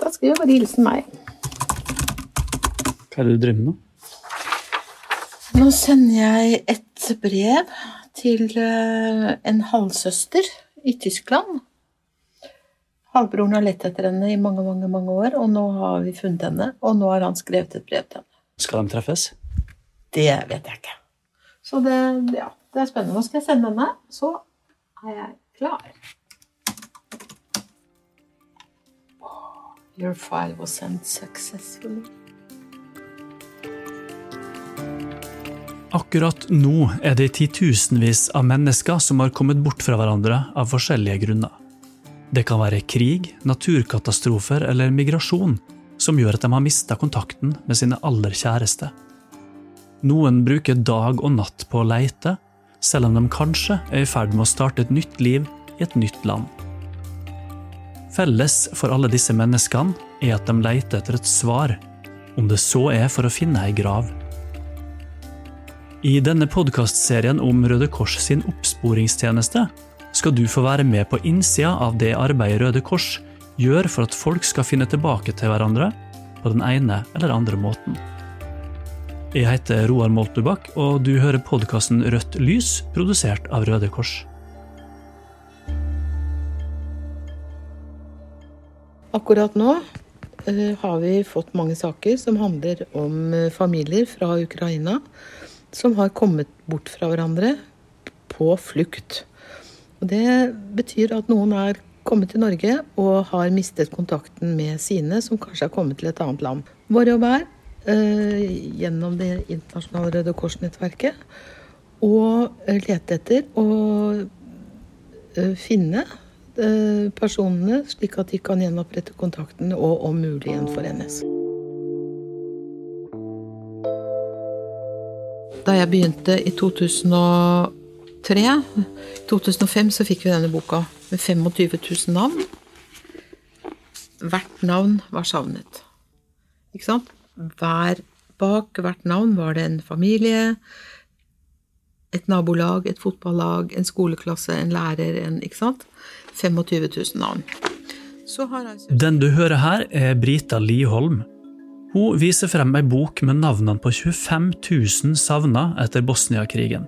Da skal jeg bare hilse meg. Hva er det du driver med nå? Nå sender jeg et brev til eh, en halvsøster i Tyskland. Halvbroren har lett etter henne i mange mange, mange år, og nå har vi funnet henne. Og nå har han skrevet et brev til henne. Skal de treffes? Det vet jeg ikke. Så det, ja, det er spennende. Nå skal jeg sende henne, så er jeg klar. Your file was sent successfully. Akkurat nå er det titusenvis av mennesker som har kommet bort fra hverandre av forskjellige grunner. Det kan være krig, naturkatastrofer eller migrasjon som gjør at de har mista kontakten med sine aller kjæreste. Noen bruker dag og natt på å leite, selv om de kanskje er i ferd med å starte et nytt liv i et nytt land. Felles for alle disse menneskene er at de leter etter et svar, om det så er for å finne ei grav. I denne podkastserien om Røde Kors sin oppsporingstjeneste skal du få være med på innsida av det arbeidet Røde Kors gjør for at folk skal finne tilbake til hverandre på den ene eller andre måten. Jeg heter Roar Moltubakk, og du hører podkasten Rødt lys, produsert av Røde Kors. Akkurat nå eh, har vi fått mange saker som handler om eh, familier fra Ukraina som har kommet bort fra hverandre på flukt. Og det betyr at noen er kommet til Norge og har mistet kontakten med sine, som kanskje har kommet til et annet land. Vår jobb er, eh, gjennom det internasjonale Røde Kors-nettverket, å lete etter og finne personene, slik at de kan gjenopprette kontakten og om mulig gjenforenes. Da jeg begynte i 2003, i 2005 så fikk vi denne boka med 25 000 navn. Hvert navn var savnet. Ikke sant? Hver, bak hvert navn var det en familie, et nabolag, et fotballag, en skoleklasse, en lærer, en Ikke sant? 25 000 navn. Altså Den du hører her, er Brita Liholm. Hun viser frem ei bok med navnene på 25 000 savna etter Bosnia-krigen.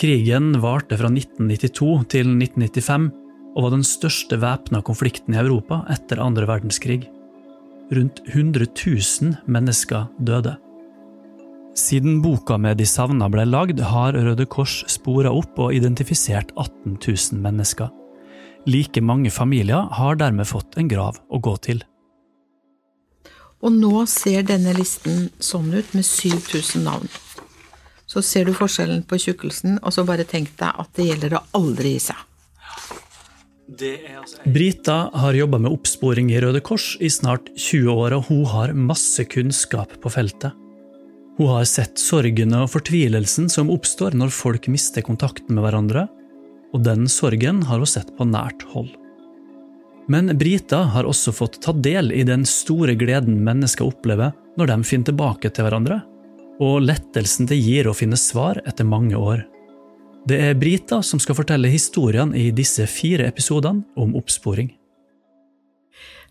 Krigen varte fra 1992 til 1995 og var den største væpna konflikten i Europa etter andre verdenskrig. Rundt 100 000 mennesker døde. Siden boka med de savna ble lagd, har Røde Kors spora opp og identifisert 18 000 mennesker. Like mange familier har dermed fått en grav å gå til. Og nå ser denne listen sånn ut, med 7000 navn. Så ser du forskjellen på tjukkelsen, og så bare tenk deg at det gjelder å aldri gi seg. Brita har jobba med oppsporing i Røde Kors i snart 20 år, og hun har masse kunnskap på feltet. Hun har sett sorgene og fortvilelsen som oppstår når folk mister kontakten med hverandre, og den sorgen har hun sett på nært hold. Men Brita har også fått ta del i den store gleden mennesker opplever når de finner tilbake til hverandre, og lettelsen det gir å finne svar etter mange år. Det er Brita som skal fortelle historiene i disse fire episodene om oppsporing.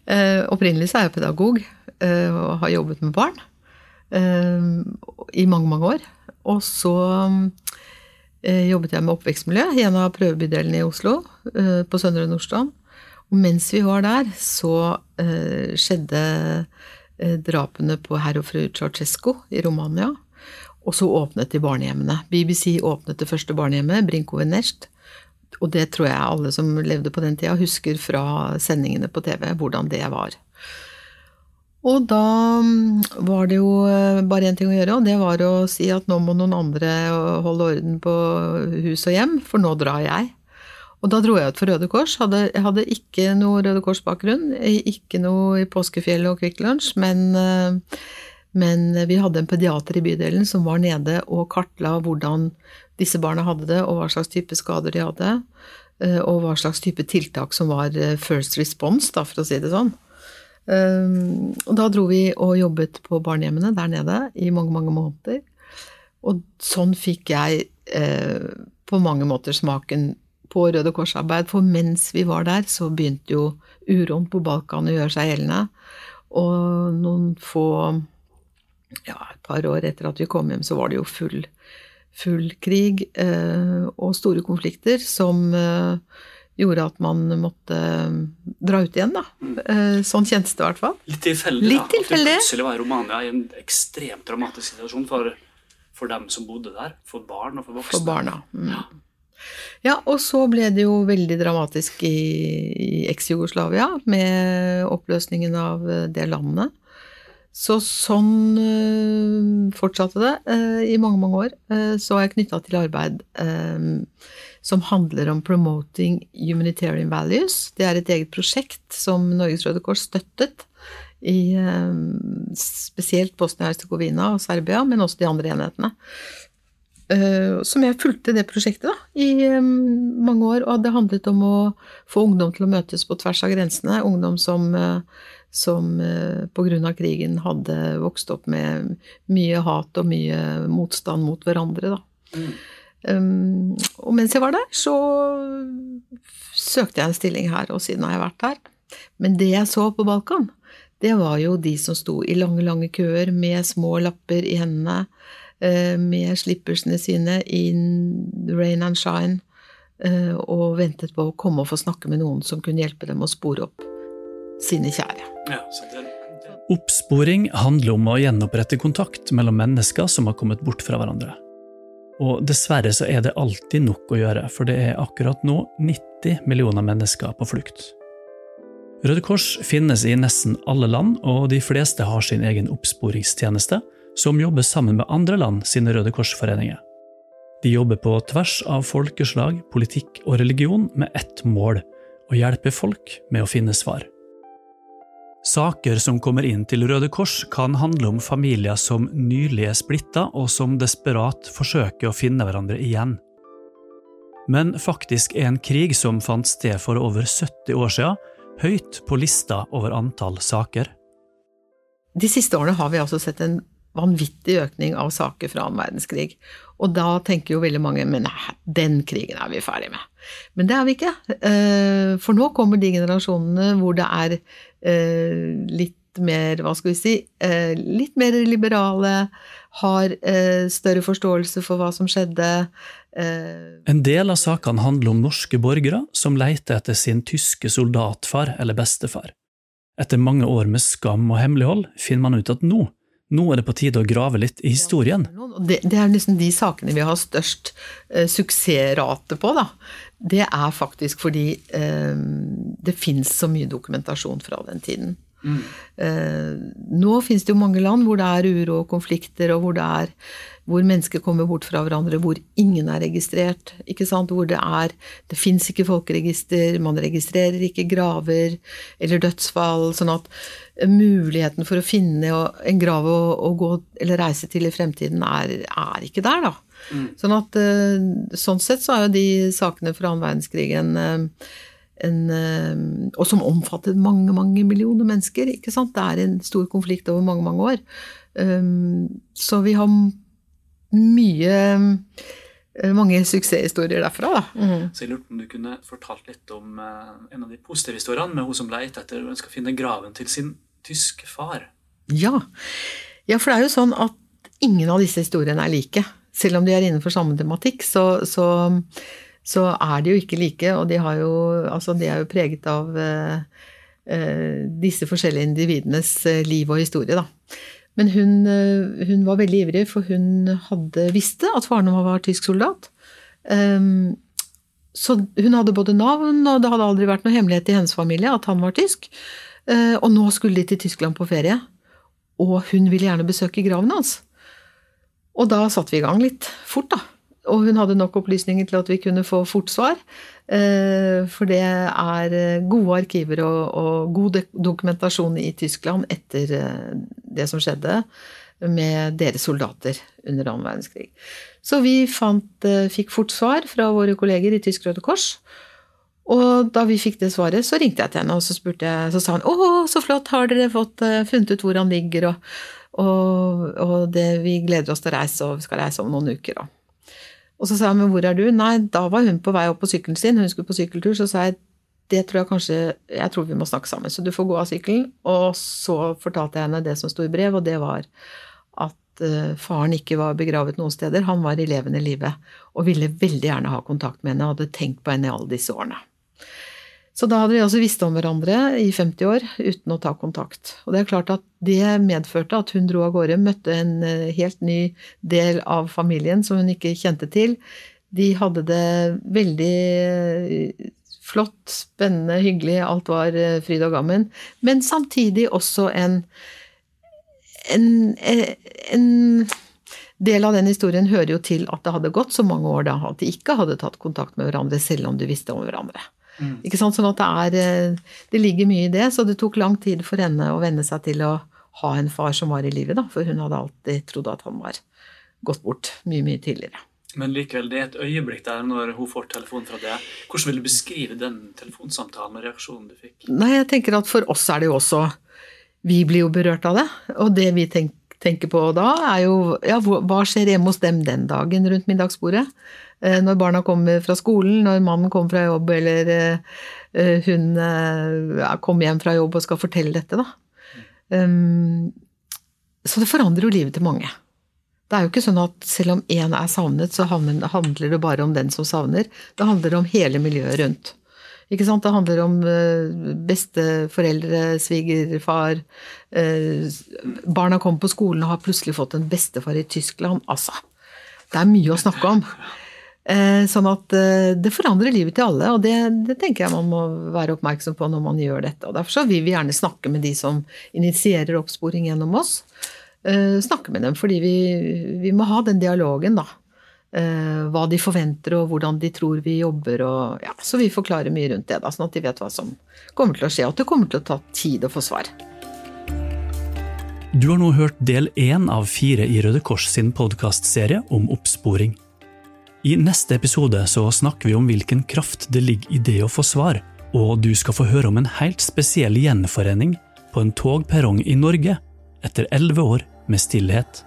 Eh, opprinnelig så er jeg pedagog eh, og har jobbet med barn eh, i mange, mange år. Og så jobbet jeg med oppvekstmiljø i en av prøvebydelene i Oslo, eh, på Søndre Nordstrand. Og mens vi var der, så eh, skjedde drapene på herr og fru Ceaucescu i Romania. Og så åpnet de barnehjemmene. BBC åpnet det første barnehjemmet, Brinko Venest. Og det tror jeg alle som levde på den tida, husker fra sendingene på TV, hvordan det var. Og da var det jo bare én ting å gjøre, og det var å si at nå må noen andre holde orden på hus og hjem, for nå drar jeg. Og da dro jeg ut for Røde Kors. Hadde, jeg hadde ikke noe Røde Kors-bakgrunn, ikke noe i Påskefjellet og Kvikk Lunsj, men men vi hadde en pediater i bydelen som var nede og kartla hvordan disse barna hadde det, og hva slags type skader de hadde. Eh, og hva slags type tiltak som var eh, first response, da, for å si det sånn. Eh, og da dro vi og jobbet på barnehjemmene der nede i mange, mange måneder. Og sånn fikk jeg på mange måter smaken på Røde Kors-arbeid, for mens vi var der, så begynte jo uroen på Balkan å gjøre seg gjeldende. Og noen få ja, et par år etter at vi kom hjem, så var det jo full, full krig eh, og store konflikter som eh, gjorde at man måtte dra ut igjen, da. Eh, sånn kjentes det i hvert fall. Litt tilfeldig, Litt tilfeldig. At det plutselig var i Romania i en ekstremt dramatisk situasjon for, for dem som bodde der. For barn og for voksne. For barna. Mm. Ja, og så ble det jo veldig dramatisk i, i eks-Jugoslavia, med oppløsningen av det landet. Så sånn øh, fortsatte det øh, i mange, mange år. Uh, så er jeg knytta til arbeid som handler om promoting humanitarian values. Det er et eget prosjekt som Norges Røde Kors støttet i spesielt Bosnia-Hercegovina og Serbia, men også de andre enhetene. Som jeg fulgte det prosjektet da, i mange år, og det handlet om å få ungdom til å møtes på tvers av grensene. Ungdom som som eh, pga. krigen hadde vokst opp med mye hat og mye motstand mot hverandre. Da. Mm. Og mens jeg var der, så søkte jeg en stilling her, og siden har jeg vært her. Men det jeg så på Balkan, det var jo de som sto i lange, lange køer med små lapper i hendene, med slippersene sine i rain and shine, uh, og ventet på å komme og få snakke med noen som kunne hjelpe dem å spore opp sine kjære. Ja, Oppsporing handler om å gjenopprette kontakt mellom mennesker som har kommet bort fra hverandre. Og dessverre så er det alltid nok å gjøre, for det er akkurat nå 90 millioner mennesker på flukt. Røde Kors finnes i nesten alle land, og de fleste har sin egen oppsporingstjeneste, som jobber sammen med andre land sine Røde Kors-foreninger. De jobber på tvers av folkeslag, politikk og religion med ett mål – å hjelpe folk med å finne svar. Saker som kommer inn til Røde Kors, kan handle om familier som nylig er splitta, og som desperat forsøker å finne hverandre igjen. Men faktisk er en krig som fant sted for over 70 år siden, høyt på lista over antall saker. De siste årene har vi altså sett en vanvittig økning av saker fra annen verdenskrig. Og da tenker jo veldig mange men nei, den krigen er vi ferdig med. Men det er vi ikke. Eh, for nå kommer de generasjonene hvor det er eh, litt mer, hva skal vi si, eh, litt mer liberale, har større forståelse for hva som skjedde. En del av sakene handler om norske borgere som leter etter sin tyske soldatfar eller bestefar. Etter mange år med skam og hemmelighold finner man ut at nå nå er det på tide å grave litt i historien. Det, er liksom de sakene vi har størst eh, suksessrate på, da. Det er faktisk fordi eh, det fins så mye dokumentasjon fra den tiden. Mm. Eh, nå finnes det jo mange land hvor det er uro og konflikter, og hvor er hvor mennesker kommer bort fra hverandre, hvor ingen er registrert. ikke sant? Hvor det er Det fins ikke folkeregister, man registrerer ikke graver eller dødsfall. Sånn at muligheten for å finne en grav å, gå eller reise til i fremtiden er, er ikke der, da. Mm. Sånn at eh, sånn sett så er jo de sakene fra annen verdenskrig en, eh, eh, Og som omfattet mange, mange millioner mennesker. ikke sant? Det er en stor konflikt over mange, mange år. Så vi har mye eh, mange suksesshistorier derfra. Da. Mm. Så jeg lurte på om du kunne fortalt litt om uh, en av de positive historiene med hun som leter etter og ønsker å finne graven til sin tyske far. Ja. ja, for det er jo sånn at ingen av disse historiene er like. Selv om de er innenfor samme tematikk, så, så, så er de jo ikke like. Og de, jo, altså, de er jo preget av eh, uh, disse forskjellige individenes liv og historie. da. Men hun, eh, hun, var veldig ivrig, for hun hadde visste at faren var tysk soldat. Um, så hun hadde både navn, og det hadde aldri vært noe hemmelighet i hennes familie at han var tysk. Uh, og nå skulle de til Tyskland på ferie, og hun ville gjerne besøke graven hans. Og da satte vi i gang litt fort, da. Og hun hadde nok opplysninger til at vi kunne få fort svar. Eh, for det er eh, gode arkiver og, og god dokumentasjon i Tyskland etter eh, det som skjedde med deres soldater under annen verdenskrig. Så vi fant, fikk fort svar fra våre kolleger i Tysk Røde Kors. Og da vi fikk det svaret, så ringte jeg til henne og så, jeg, så sa hun å, så flott, har dere fått funnet ut hvor han ligger, og, og, og det, vi gleder oss til å reise, og vi skal reise om noen uker. Og Og så sa jeg, men hvor er du? Nei, da var hun på vei opp på sykkelen sin, hun skulle på sykkeltur. Så sa jeg, det tror jeg kanskje Jeg tror vi må snakke sammen, så du får gå av sykkelen. Og så fortalte jeg henne det som sto i brev, og det var at uh, faren ikke var begravet noen steder. Han var i levende live og ville veldig gjerne ha kontakt med henne og hadde tenkt på henne i alle disse årene. Så da hadde de altså visst om hverandre i 50 år uten å ta kontakt. Og det er klart at det medførte at hun dro av gårde, møtte en eh, helt ny del av familien som hun ikke kjente til. De hadde det veldig eh, flott, spennende, hyggelig, alt var eh, fryd og gammen. Men samtidig også en, en, en del av den historien hører jo til at det hadde gått så mange år da at de ikke hadde tatt kontakt med hverandre, selv om de visste om hverandre. Mm. Ikke sant? Sånn at det er eh, Det ligger mye i det, så det tok lang tid for henne å venne seg til å ha en far som var i livet, da, for hun hadde alltid trodd at han var gått bort mye, mye tidligere. Men likevel, det er et øyeblikk der når hun får telefon fra deg. Hvordan vil du beskrive den telefonsamtalen og reaksjonen du fikk? Nei, jeg tenker at For oss er det jo også Vi blir jo berørt av det. Og det vi tenker på da, er jo ja, hva skjer hjemme hos dem den dagen rundt middagsbordet? Eh, når barna kommer fra skolen, når mannen kommer fra jobb, eller hun ja, hun kommer hjem fra jobb og skal fortelle dette, da. Um, så det forandrer jo livet til mange. Det er jo ikke sånn at selv om én er savnet, så handler det bare om den som savner. Det handler om hele miljøet rundt. Ikke sant? Det handler om besteforeldre, svigerfar Barna kommer på skolen og har plutselig fått en bestefar i Tyskland. Altså, det er mye å snakke om. Eh, sånn at eh, det forandrer livet til alle, og det, det, tenker jeg man må være oppmerksom på når man gjør dette. Og Derfor så vil vi gjerne snakke med de som initierer oppsporing gjennom oss. Eh, snakke med dem, fordi vi, vi må ha den dialogen, da. Hva de forventer og hvordan de tror vi jobber. Og, ja, så vi forklarer mye rundt det, da, sånn at de vet hva som kommer til å skje. Og at det kommer til å ta tid å få svar. Du har nå hørt del én av fire i Røde Kors sin podkastserie om oppsporing. I neste episode så snakker vi om hvilken kraft det ligger i det å få svar, og du skal få høre om en helt spesiell gjenforening på en togperrong i Norge etter elleve år med stillhet